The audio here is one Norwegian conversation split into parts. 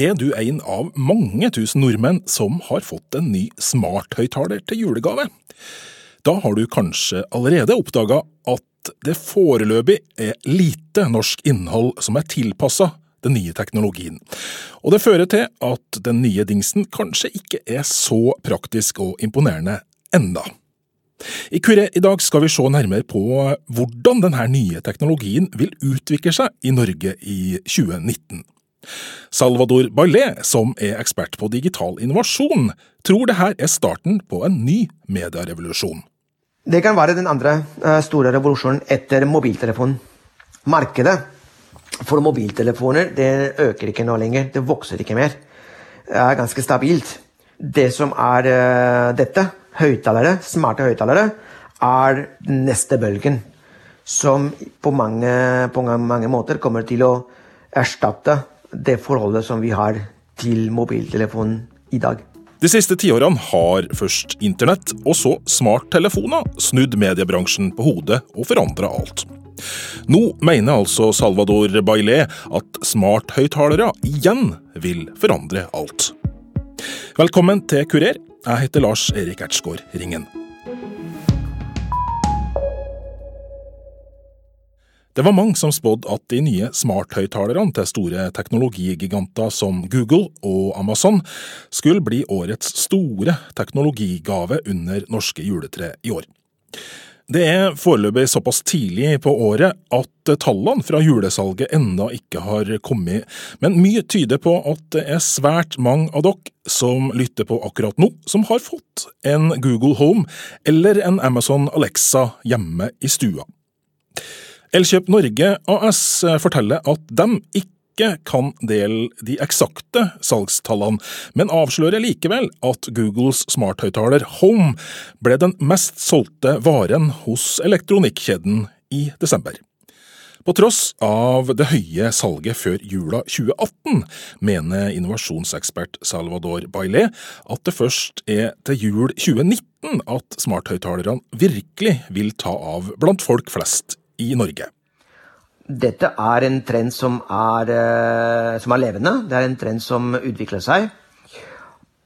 er du en av mange tusen nordmenn som har fått en ny smarthøyttaler til julegave. Da har du kanskje allerede oppdaga at det foreløpig er lite norsk innhold som er tilpassa den nye teknologien. Og det fører til at den nye dingsen kanskje ikke er så praktisk og imponerende enda. I Kuré i dag skal vi se nærmere på hvordan denne nye teknologien vil utvikle seg i Norge i 2019. Salvador Barlet, som er ekspert på digital innovasjon, tror det her er starten på en ny medierevolusjon. Det kan være den andre eh, store revolusjonen etter mobiltelefonen. Markedet for mobiltelefoner det øker ikke nå lenger. Det vokser ikke mer. Det er ganske stabilt. Det som er uh, dette, høyttalere, smarte høyttalere, er neste bølgen. Som på mange, på mange måter kommer til å erstatte det forholdet som vi har til mobiltelefonen i dag. De siste tiårene har først internett og så smarttelefoner snudd mediebransjen på hodet og forandra alt. Nå mener altså Salvador Bailé at smarthøyttalere igjen vil forandre alt. Velkommen til Kurer. Jeg heter Lars Erik Ertsgaard Ringen. Det var mange som spådde at de nye smarthøyttalerne til store teknologigiganter som Google og Amazon skulle bli årets store teknologigave under norske juletre i år. Det er foreløpig såpass tidlig på året at tallene fra julesalget ennå ikke har kommet, men mye tyder på at det er svært mange av dere som lytter på akkurat nå, som har fått en Google Home eller en Amazon Alexa hjemme i stua. Elkjøp Norge AS forteller at de ikke ikke kan dele de eksakte salgstallene, men avslører likevel at Googles smarthøyttaler Home ble den mest solgte varen hos elektronikkjeden i desember. På tross av det høye salget før jula 2018, mener innovasjonsekspert Salvador Bailé at det først er til jul 2019 at smarthøyttalerne virkelig vil ta av blant folk flest i Norge dette er en trend som er, uh, som er, levende. Det er en trend som utvikler seg.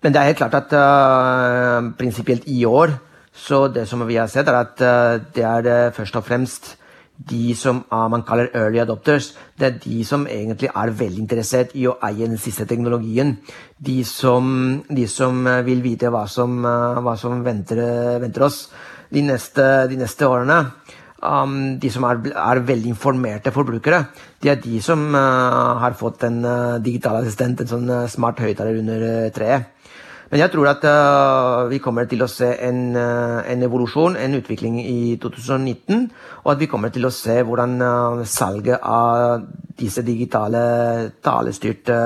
Men det er helt klart at uh, prinsipielt i år så det som vi har sett, er at uh, det er det først og fremst de som man kaller early adopters. Det er de som egentlig er veldig interessert i å eie den siste teknologien. De som, de som vil vite hva som, hva som venter, venter, oss de neste, de neste årene um, de som er, er, veldig informerte forbrukere, de er de som uh, har fått en uh, digital assistent, en sånn uh, smart høyttaler under treet. Men jeg tror at vi kommer til å se en, en, evolusjon, en utvikling i 2019. Og at vi kommer til å se hvordan salget av disse digitale talestyrte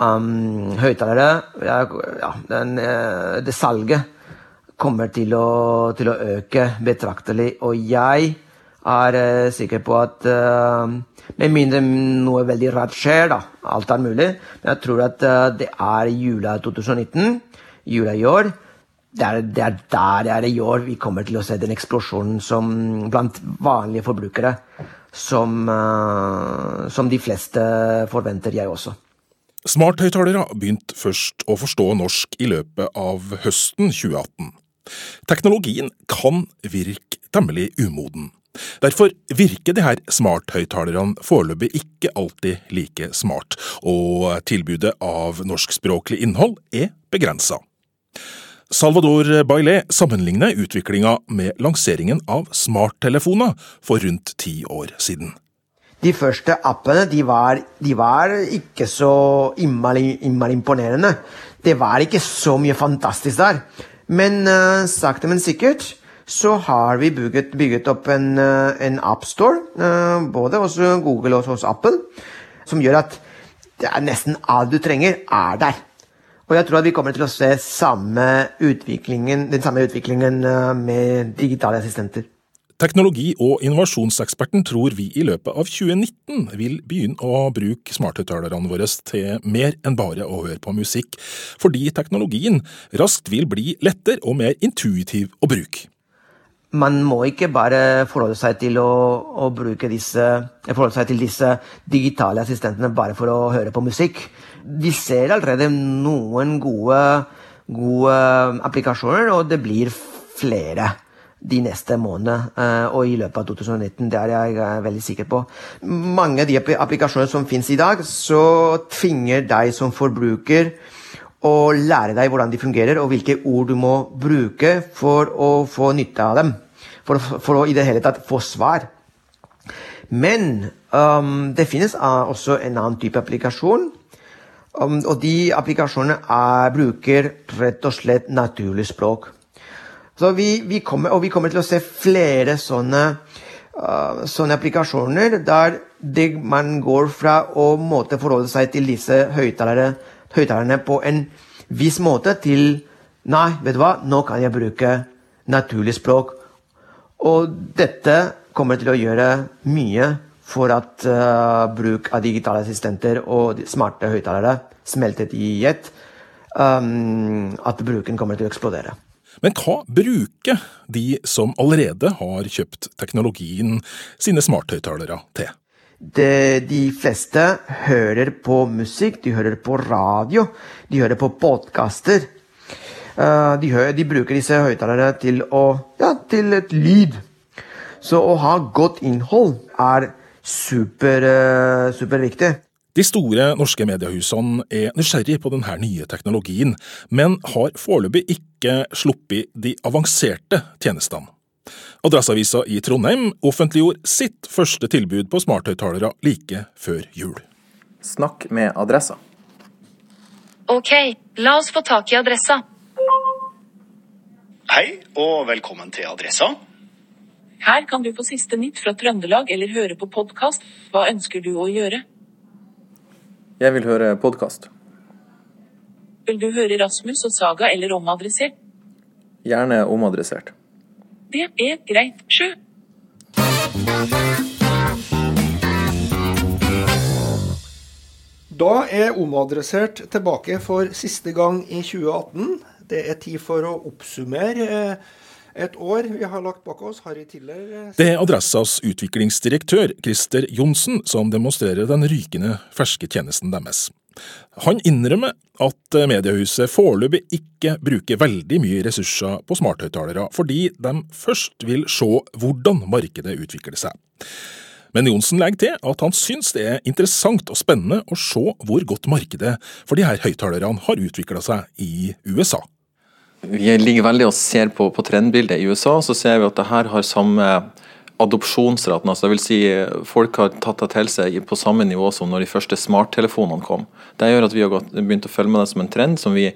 um, høyttalere ja, ja, Det salget kommer til å, til å øke betraktelig. Og jeg er uh, sikker på at uh, Med mindre noe veldig rart skjer, da. Alt er mulig. Men jeg tror at uh, det er jula 2019, jula i år. Det er, det er, der det er i år vi kommer til å se den eksplosjonen som blant vanlige forbrukere som, som de fleste forventer, jeg også. Smarthøyttalere begynte først å forstå norsk i løpet av høsten 2018. Teknologien kan virke temmelig umoden. Derfor virker de her smarthøyttalerne foreløpig ikke alltid like smart, og tilbudet av norskspråklig innhold er begrensa. Salvador Bailé sammenligner utviklinga med lanseringen av smarttelefoner for rundt ti år siden. De første appene de var, de var ikke så innmari imponerende. Det var ikke så mye fantastisk der. Men uh, sakte, men sikkert så har vi bygget, bygget opp en, eh, en appstore, eh, både hos Google og hos Apple, som gjør at det er nesten alt du trenger, er der. Og jeg tror at vi kommer til å se samme den samme utviklingen eh, med digitale assistenter. Teknologi- og innovasjonseksperten tror vi i løpet av 2019 vil begynne å bruke smarthøyttalerne våre til mer enn bare å høre på musikk, fordi teknologien raskt vil bli lettere og mer intuitiv å bruke. Man må ikke bare forholde seg til å, å bruke disse, forholde seg til disse digitale assistentene bare for å høre på musikk. Vi ser allerede noen gode, gode applikasjoner, og det blir flere de neste månedene eh, og i løpet av 2019. Det er jeg eh, veldig sikker på. Mange av de applikasjonene som finnes i dag, så tvinger deg som forbruker å lære deg hvordan de fungerer, og hvilke ord du må bruke for å få nytte av dem. For, for å i det hele tatt få svar. Men um, det finnes uh, også en annen type applikasjon. Um, og de applikasjonene er, bruker rett og slett naturlig språk. Så vi, vi, kommer, og vi kommer til å se flere sånne, uh, sånne applikasjoner der man går fra å måte forholde seg til disse høyttalerne på en viss måte til Nei, vet du hva, nå kan jeg bruke naturlig språk. Og dette kommer til å gjøre mye for at uh, bruk av digitale assistenter og smarte høyttalere smeltet i ett, um, at bruken kommer til å eksplodere. Men hva bruker de som allerede har kjøpt teknologien sine smarthøyttalere til? Det, de fleste hører på musikk, de hører på radio, de hører på podkaster. Uh, de, de, bruker disse høyttalerne til, ja, til et lyd. Så å ha godt innhold er super, uh, superviktig. De store norske mediehusene er nysgjerrig på denne nye teknologien, men har foreløpig ikke sluppet de avanserte tjenestene. Adresseavisa i Trondheim offentliggjorde sitt første tilbud på smarthøyttalere like før jul. Snakk med Adressa. Ok, la oss få tak i adressa. Hei, og velkommen til Adressa. Her kan du få siste nytt fra Trøndelag eller høre på podkast. Hva ønsker du å gjøre? Jeg vil høre podkast. Vil du høre Rasmus og Saga eller omadressert? Gjerne omadressert. Det er greit, sjø. Da er omadressert tilbake for siste gang i 2018. Det er tid for å oppsummere eh, et år vi har lagt bak oss, Harry Tiller eh, Det er Adressas utviklingsdirektør Christer Johnsen som demonstrerer den rykende ferske tjenesten deres. Han innrømmer at mediehuset foreløpig ikke bruker veldig mye ressurser på smarthøyttalere, fordi de først vil se hvordan markedet utvikler seg. Men Johnsen legger til at han syns det er interessant og spennende å se hvor godt markedet for de her høyttalerne har utvikla seg i USA vi ligger veldig og ser på, på trendbildet i USA, så ser vi at det her har samme adopsjonsraten. altså det vil si Folk har tatt det til seg på samme nivå som når de første smarttelefonene kom. Det gjør at vi har begynt å følge med det som en trend som vi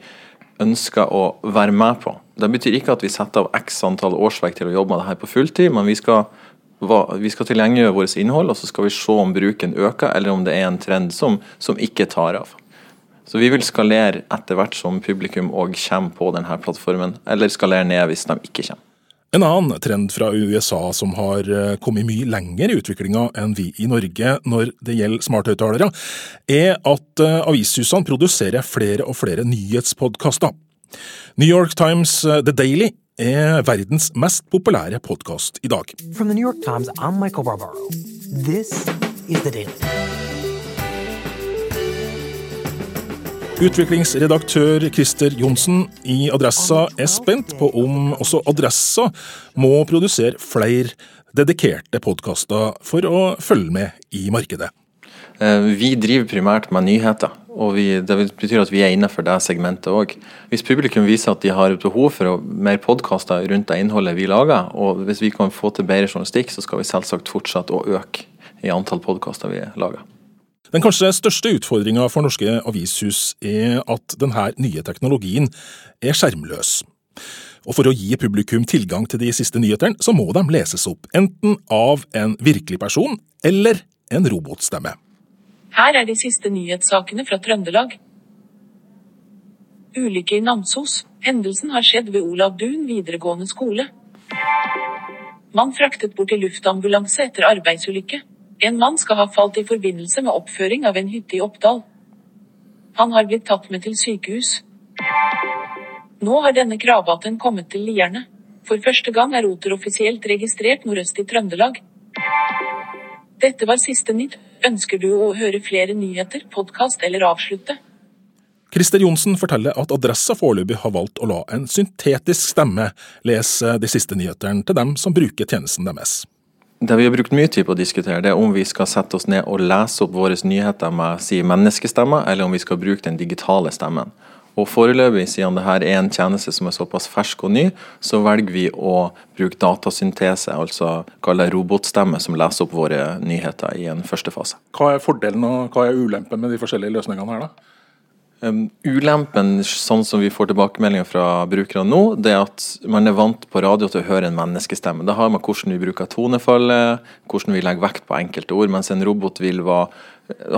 ønsker å være med på. Det betyr ikke at vi setter av x antall årsverk til å jobbe med det her på fulltid, men vi skal, vi skal tilgjengeliggjøre vårt innhold, og så skal vi se om bruken øker, eller om det er en trend som, som ikke tar av. Så vi vil skalere etter hvert som publikum òg kommer på denne plattformen, eller skalere ned hvis de ikke kommer. En annen trend fra USA som har eh, kommet mye lenger i utviklinga enn vi i Norge når det gjelder smarthøyttalere, er at eh, avishusene produserer flere og flere nyhetspodkaster. New York Times eh, The Daily er verdens mest populære podkast i dag. From the New York Times, I'm Michael Barbaro. This is The Daily. Utviklingsredaktør Christer Johnsen i Adressa er spent på om også Adressa må produsere flere dedikerte podkaster for å følge med i markedet. Eh, vi driver primært med nyheter, og vi, det betyr at vi er innenfor det segmentet òg. Hvis publikum viser at de har behov for mer podkaster rundt det innholdet vi lager, og hvis vi kan få til bedre journalistikk, så skal vi selvsagt fortsette å øke i antall podkaster vi lager. Den kanskje største utfordringa for norske avishus er at denne nye teknologien er skjermløs. Og For å gi publikum tilgang til de siste nyhetene, så må de leses opp enten av en virkelig person eller en robotstemme. Her er de siste nyhetssakene fra Trøndelag. Ulykke i Namsos. Hendelsen har skjedd ved Olav Duun videregående skole. Mann fraktet bort i luftambulanse etter arbeidsulykke. En mann skal ha falt i forbindelse med oppføring av en hytte i Oppdal. Han har blitt tatt med til sykehus. Nå har denne kravaten kommet til Lierne. For første gang er oter offisielt registrert nordøst i Trøndelag. Dette var siste nytt. Ønsker du å høre flere nyheter, podkast eller avslutte? Christer Johnsen forteller at Adressa foreløpig har valgt å la en syntetisk stemme lese de siste nyhetene til dem som bruker tjenesten deres. Det vi har brukt mye tid på å diskutere, det er om vi skal sette oss ned og lese opp våre nyheter med si menneskestemmer, eller om vi skal bruke den digitale stemmen. Og Foreløpig, siden dette er en tjeneste som er såpass fersk og ny, så velger vi å bruke datasyntese, altså kalle det robotstemme, som leser opp våre nyheter i en første fase. Hva er fordelen og hva er ulempen med de forskjellige løsningene her, da? Um, ulempen, sånn som vi får tilbakemeldinger fra brukerne nå, det er at man er vant på radio til å høre en menneskestemme. Da har man hvordan vi bruker tonefallet, hvordan vi legger vekt på enkelte ord, mens en robot vil være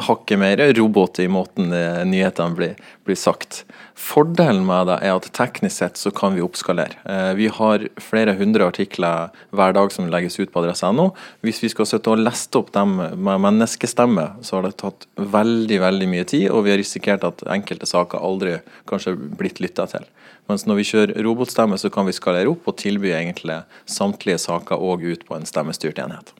hakket mer robot i måten nyhetene blir, blir, sagt. Fordelen med det er at teknisk sett så kan vi oppskalere. Eh, vi har flere hundre artikler hver dag som legges ut på adresse.no. Hvis vi skal sitte og leste opp dem med menneskestemme, så har det tatt veldig veldig mye tid, og vi har risikert at enkelte saker aldri kanskje blitt lytta til. Mens når vi kjører robotstemme, så kan vi skalere opp og tilby egentlig samtlige saker òg ut på en stemmestyrt enhet.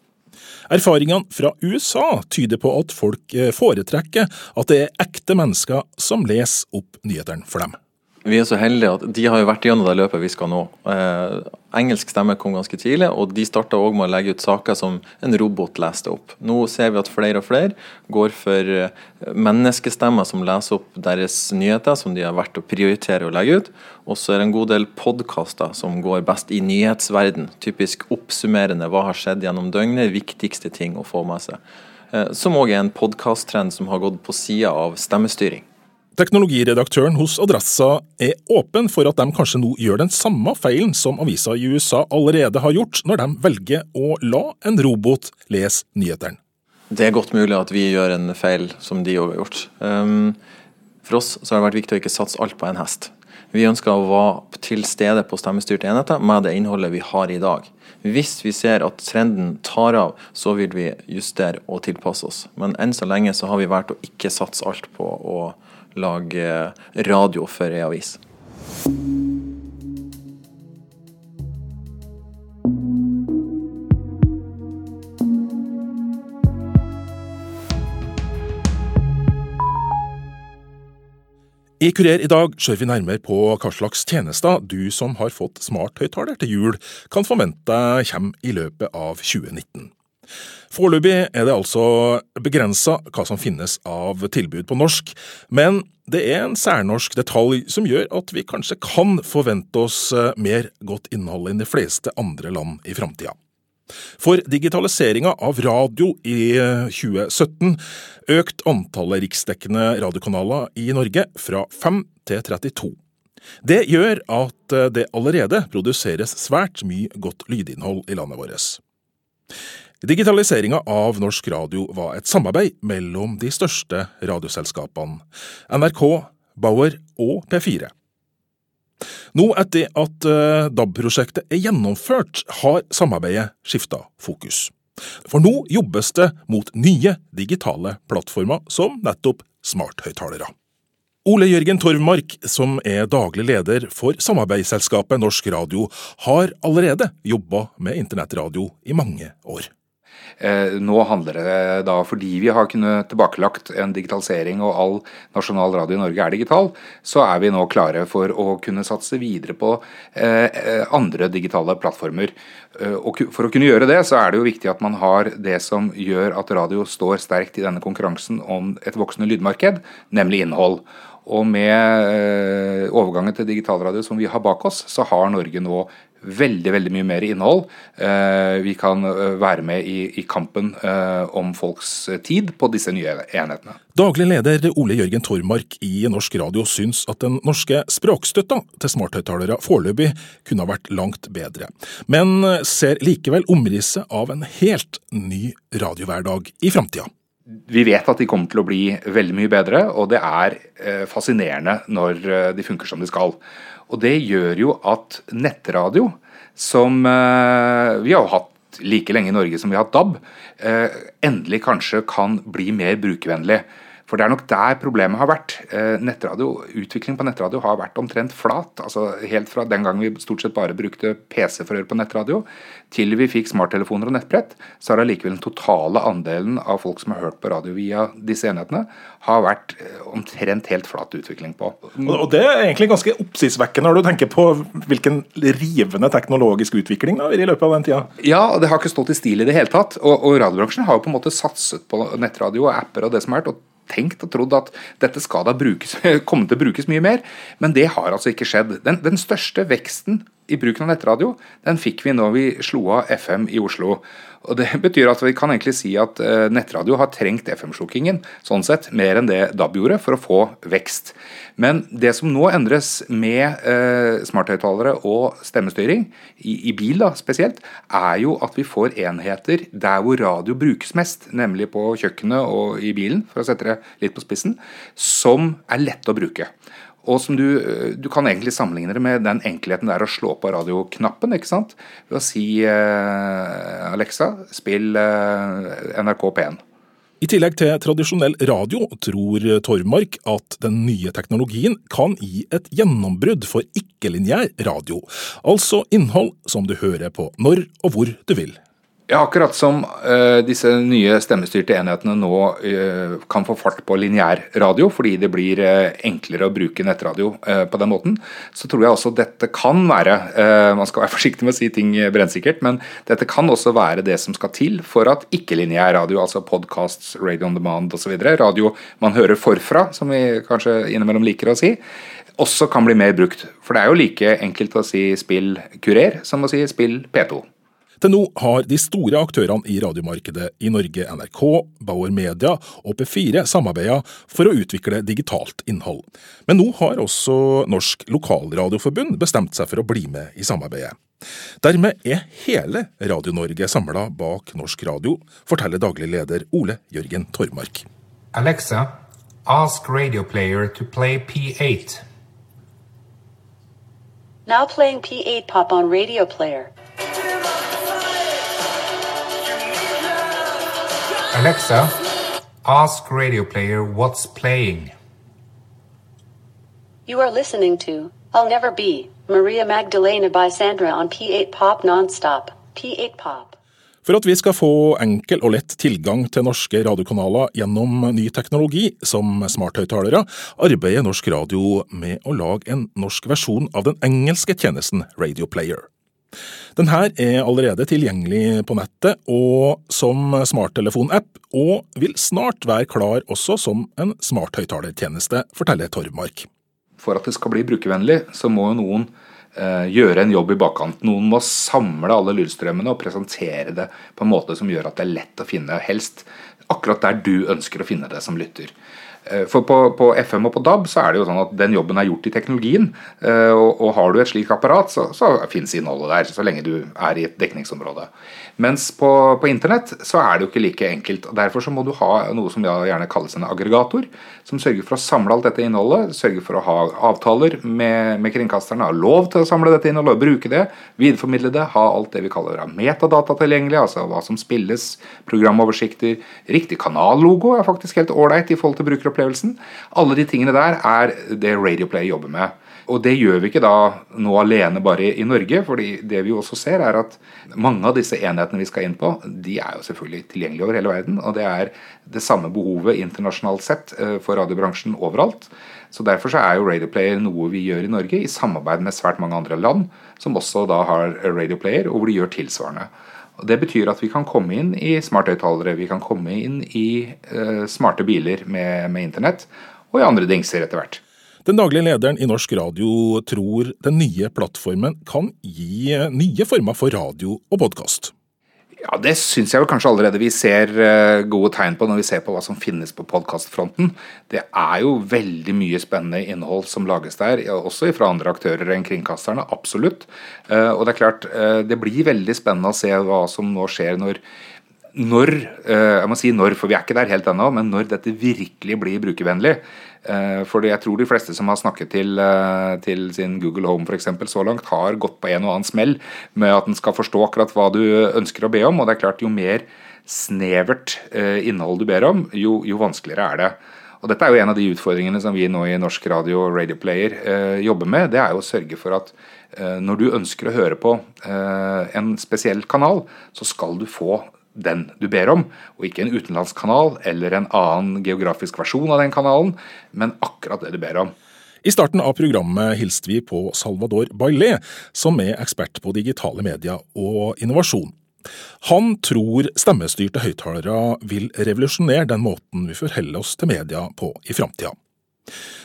Erfaringene fra USA tyder på at folk eh, foretrekker at det er ekte mennesker som leser opp nyhetene for dem. Vi er så heldige at de har jo vært gjennom det løpet vi skal nå. Eh, engelsk stemme kom ganske tidlig, og de starta òg med å legge ut saker som en robot leste opp. Nå ser vi at flere og flere går for eh, menneskestemmer som leser opp deres nyheter, som de har vært å prioritere å legge ut. Og så er det en god del podkaster som går best i nyhetsverden. Typisk oppsummerende hva har skjedd gjennom døgnet, viktigste ting å få med seg. Eh, som òg er en podkasttrend som har gått på sida av stemmestyring. Teknologiredaktøren hos Adressa er åpen for at de kanskje nå gjør den samme feilen som aviser i USA allerede har gjort, når de velger å la en robot lese nyhetene. Det er godt mulig at vi gjør en feil som de òg har gjort. Um, for oss så har det vært viktig å ikke satse alt på en hest. Vi ønsker å være til stede på stemmestyrte enheter med det innholdet vi har i dag. Hvis vi ser at trenden tar av, så vil vi justere og tilpasse oss. Men enn så lenge så har vi valgt å ikke satse alt på å lage radio for ei avis. I Kurer i dag ser vi nærmere på hva slags tjenester du som har fått smarthøyttaler til jul, kan forvente kommer i løpet av 2019. Foreløpig er det altså begrensa hva som finnes av tilbud på norsk, men det er en særnorsk detalj som gjør at vi kanskje kan forvente oss eh, mer godt innhold enn de fleste andre land i framtida. For digitaliseringa av radio i 2017 eh, økt antallet riksdekkende radiokanaler i Norge fra 5 til 32. Det gjør at eh, det allerede produseres svært mye godt lydinnhold i landet vårt. Digitaliseringa av norsk radio var et samarbeid mellom de største radioselskapene, NRK, Bauer og P4. Nå etter at eh, DAB-prosjektet er gjennomført, har samarbeidet skifta fokus. For nå jobbes det mot nye digitale plattformer, som nettopp smarthøyttalere. Ole Jørgen Torvmark, som er daglig leder for samarbeidsselskapet Norsk Radio, har allerede jobba med internettradio i mange år. Eh, nå handler det da, fordi vi har kunnet tilbakelagt en digitalisering og all nasjonal radio i Norge er digital, så er vi nå klare for å kunne satse videre på eh, andre digitale plattformer. Eh, og for å kunne gjøre det, så er det jo viktig at man har det som gjør at radio står sterkt i denne konkurransen om et voksende lydmarked, nemlig innhold. Og med overgangen til digitalradio som vi har bak oss, så har Norge nå veldig veldig mye mer innhold. Eh, vi kan eh, være med i, kampen eh, om folks tid på disse nye enhetene. Daglig leder Ole Jørgen Tormark i Norsk Radio syns at den norske språkstøtta til smarthøyttalere foreløpig kunne ha vært langt bedre, men ser likevel omrisset av en helt ny radiohverdag i framtida. Vi vet at de kommer til å bli veldig mye bedre, og det er fascinerende når de funker som de skal. Og det gjør jo at nettradio, som eh, vi har hatt like lenge i Norge som vi har hatt DAB, eh, endelig kanskje kan bli mer brukervennlig. For det er nok der problemet har vært. Eh, nettradio, Utvikling på nettradio har vært omtrent flat. altså Helt fra den gang vi stort sett bare brukte PC for å høre på nettradio, til vi fikk smarttelefoner og nettbrett, så har allikevel den totale andelen av folk som har hørt på radio via disse enhetene, har vært eh, omtrent helt flat utvikling på. Og Det er egentlig ganske oppsiktsvekkende når du tenker på hvilken rivende teknologisk utvikling det har vært i løpet av den tida. Ja, det har ikke stått i stil i det hele tatt. Og, og radiobransjen har jo på en måte satset på nettradio og apper og det som er, og tenkt og trodd at dette skal da brukes, komme til å brukes mye mer, men det har altså ikke skjedd. Den, den største veksten i bruken av nettradio den fikk vi når vi slo av FM i Oslo. Og Det betyr at vi kan egentlig si at eh, nettradio har trengt FM-slukkingen sånn sett, mer enn det DAB gjorde, for å få vekst. Men det som nå endres med eh, smarthøyttalere og stemmestyring, i, i, bil da spesielt, er jo at vi får enheter der hvor radio brukes mest, nemlig på kjøkkenet og i bilen, for å sette det litt på spissen, som er lette å bruke. Og som du, du, kan egentlig sammenligne det med den enkelheten det er å slå på radioknappen. ikke sant? Ved å si eh, Alexa, spill eh, NRK P1. I tillegg til tradisjonell radio tror Tormark at den nye teknologien kan gi et gjennombrudd for ikke-linjær radio, altså innhold som du hører på når og hvor du vil. Ja, akkurat som uh, disse nye stemmestyrte enhetene nå uh, kan få fart på lineær radio, fordi det blir uh, enklere å bruke nettradio på den måten, så tror jeg også dette kan være Man skal være forsiktig med å si ting brennsikkert, men dette kan også være det som skal til for at ikke-lineær radio, altså podcasts, radio on demand osv., radio man hører forfra, som vi kanskje innimellom liker å si, også kan bli mer brukt. For det er jo like enkelt å si spill kurer som å si spill P2. Til nå har de store aktørene i radiomarkedet i Norge, NRK, Bauer Media og P4 samarbeida for å utvikle digitalt innhold. Men nå har også Norsk Lokalradioforbund bestemt seg for å bli med i samarbeidet. Dermed er hele Radio-Norge samla bak norsk radio, forteller daglig leder Ole Jørgen Tormark. Alexa, ask Radio Player to play P8. Now playing P8 pop on Radio Player. Alexa, ask Radio Player what's playing. You are listening to I'll Never Be Maria Magdalena by Sandra on P8 Pop Nonstop. P8 Pop. For at vi skal få enkel og lett tilgang til norske radiokanaler gjennom ny teknologi, som smarthøyttalere, arbeider Norsk Radio med å lage en norsk versjon av den engelske tjenesten Radio Player. Den her er allerede tilgjengelig på nettet og som smarttelefonapp, og vil snart være klar også som en smarthøyttalertjeneste, forteller Torvmark. For at det skal bli brukervennlig, så må jo noen eh, gjøre en jobb i bakkant. Noen må samle alle lydstrømmene og presentere det på en måte som gjør at det er lett å finne, helst akkurat der du ønsker å finne det som lytter. Eh, for på, på, FM og på DAB så er det jo sånn at den jobben er gjort i teknologien. Eh, og, og har du et slikt apparat, så, så finnes innholdet der, så lenge du er i et dekningsområde. Mens på, på, internett så er det jo ikke like enkelt. og Derfor så må du ha noe som gjerne kalles en aggregator, som sørger for å samle alt dette innholdet, sørger for å ha avtaler med, med kringkasterne, ha lov til å samle dette innholdet, bruke det, videreformidle det, ha alt det vi kaller metadata tilgjengelig, altså hva som spilles, programoversikter, riktig kanallogo er faktisk helt ålreit i forhold til brukeropplevelsen. Alle de tingene der er det Radioplay jobber med. Og det gjør vi ikke da nå alene bare i Norge, fordi det vi også ser er at mange av disse enhetene vi skal inn på, de er jo selvfølgelig tilgjengelige over hele verden. Og det er det samme behovet internasjonalt sett eh, for radiobransjen overalt. Så Derfor så er jo Radioplayer noe vi gjør i Norge, i samarbeid med svært mange andre land som også da har Radioplayer, og hvor de gjør tilsvarende. Det betyr at vi kan komme inn i smarthøyttalere, vi kan komme inn i uh, smarte biler med, med internett, og i andre dingser etter hvert. Den daglige lederen i Norsk Radio tror den nye plattformen kan gi nye former for radio og podkast. Ja, Det syns jeg jo kanskje allerede vi ser eh, gode tegn på når vi ser på hva som finnes på podkastfronten. Det er jo veldig mye spennende innhold som lages der, også fra andre aktører enn kringkasterne. Absolutt. Eh, og det er klart, eh, det blir veldig spennende å se hva som nå skjer når når, jeg må si når, for vi er ikke der helt ennå, men når dette virkelig blir brukervennlig. Eh, fordi jeg tror de fleste som har snakket til, eh, til sin Google Home for eksempel, så langt, har gått på en og annen smell med at den skal forstå akkurat hva du ønsker å be om. Og det er klart, jo mer snevert eh, innhold du ber om, jo, jo vanskeligere er det. Og Dette er jo en av de utfordringene som vi nå i Norsk Radio og Radio Player eh, jobber med. Det er jo å sørge for at eh, når du ønsker å høre på eh, en spesiell kanal, så skal du få den du ber om, og ikke en utenlandsk kanal eller en annen geografisk versjon av den kanalen, men akkurat det du ber om. I starten av programmet hilste vi på Salvador Bailé, som er ekspert på digitale medier og innovasjon. Han tror stemmestyrte høyttalere vil revolusjonere den måten vi forholder oss til media på i framtida.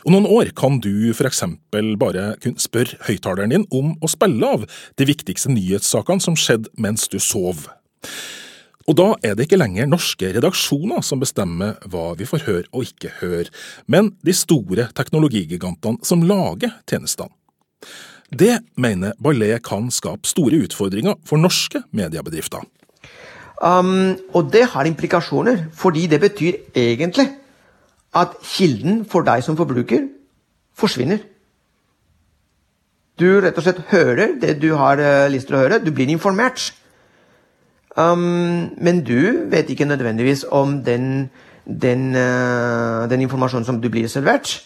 Om noen år kan du eksempel bare kunne spørre høyttaleren din om å spille av de viktigste nyhetssakene som skjedde mens du sov. Og da er det ikke lenger norske redaksjoner som bestemmer hva vi får høre og ikke høre, men de store teknologigigantene som lager tjenestene. Det mener Ballet kan skape store utfordringer for norske mediebedrifter. Um, og det har implikasjoner, fordi det betyr egentlig at kilden for deg som forbruker forsvinner. Du rett og slett hører det du har uh, lyst til å høre. Du blir informert. Um, men du vet ikke nødvendigvis om den, den, uh, den informasjonen som du blir servert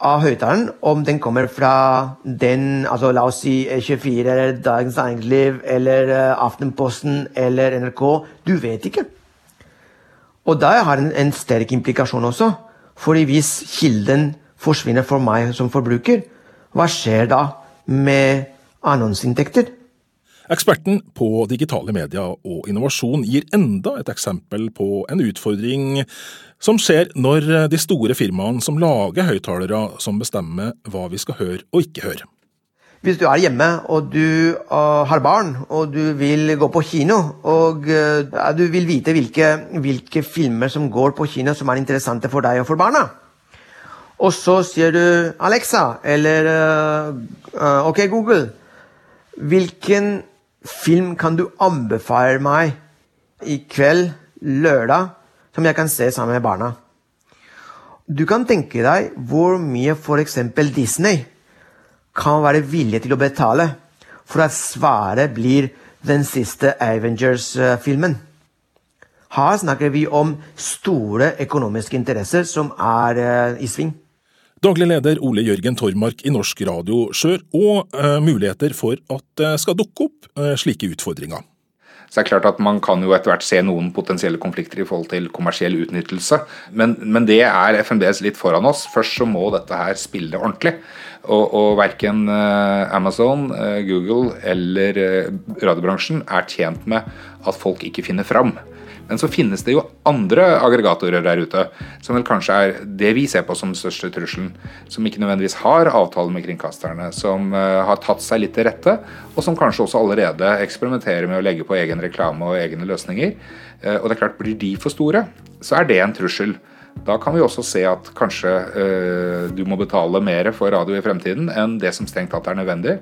av høyttaleren, om den kommer fra den altså La oss si E24 eller Dagens Næringsliv eller uh, Aftenposten eller NRK. Du vet ikke. Og da har den en sterk implikasjon også. fordi hvis kilden forsvinner for meg som forbruker, hva skjer da med annonseinntekter? Eksperten på digitale medier og innovasjon gir enda et eksempel på en utfordring som skjer når de store firmaene som lager høyttalere, som bestemmer hva vi skal høre og ikke høre. Hvis du er hjemme og du uh, har barn og du vil gå på kino, og uh, du vil vite hvilke, hvilke, filmer som går på kino som er interessante for deg og for barna, og så sier du Alexa eller uh, OK, Google, hvilken film kan du anbefale meg i kveld, lørdag, som jeg kan se sammen med barna? Du kan tenke deg hvor mye f.eks. Disney kan være villig til å betale for at svaret blir den siste Avengers-filmen. Her snakker vi om store økonomiske interesser som er uh, i sving. Daglig leder Ole Jørgen Tormark i Norsk Radio Sjør, og uh, muligheter for at det skal dukke opp uh, slike utfordringer. Så det er klart at Man kan jo etter hvert se noen potensielle konflikter i forhold til kommersiell utnyttelse, men, men det er FNBs litt foran oss. Først så må dette her spille ordentlig. Og, og verken eh, Amazon, eh, Google eller eh, radiobransjen er tjent med at folk ikke finner fram. Men så finnes det jo andre aggregatorer der ute, som vel kanskje er det vi ser på som den største trusselen. Som ikke nødvendigvis har avtale med kringkasterne, som har tatt seg litt til rette, og som kanskje også allerede eksperimenterer med å legge på egen reklame og egne løsninger. Og det er klart, blir de for store, så er det en trussel. Da kan vi også se at kanskje eh, du må betale mer for radio i fremtiden enn det som strengt tatt er nødvendig.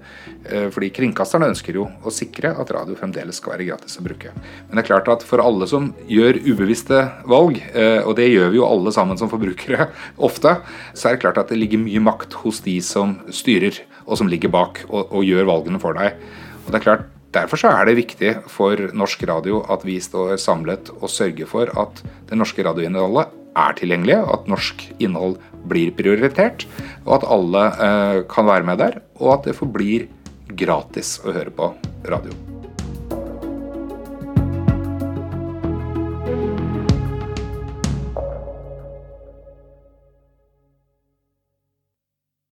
Eh, fordi kringkasterne ønsker jo å sikre at radio fremdeles skal være gratis å bruke. Men det er klart at for alle som gjør ubevisste valg, eh, og det gjør vi jo alle sammen som forbrukere ofte, så er det klart at det ligger mye makt hos de som styrer og som ligger bak og, og gjør valgene for deg. Og det er klart Derfor så er det viktig for norsk radio at vi står samlet og sørger for at det norske radioinnholdet er tilgjengelig, at norsk innhold blir prioritert, og at alle eh, kan være med der, og at det forblir gratis å høre på radio.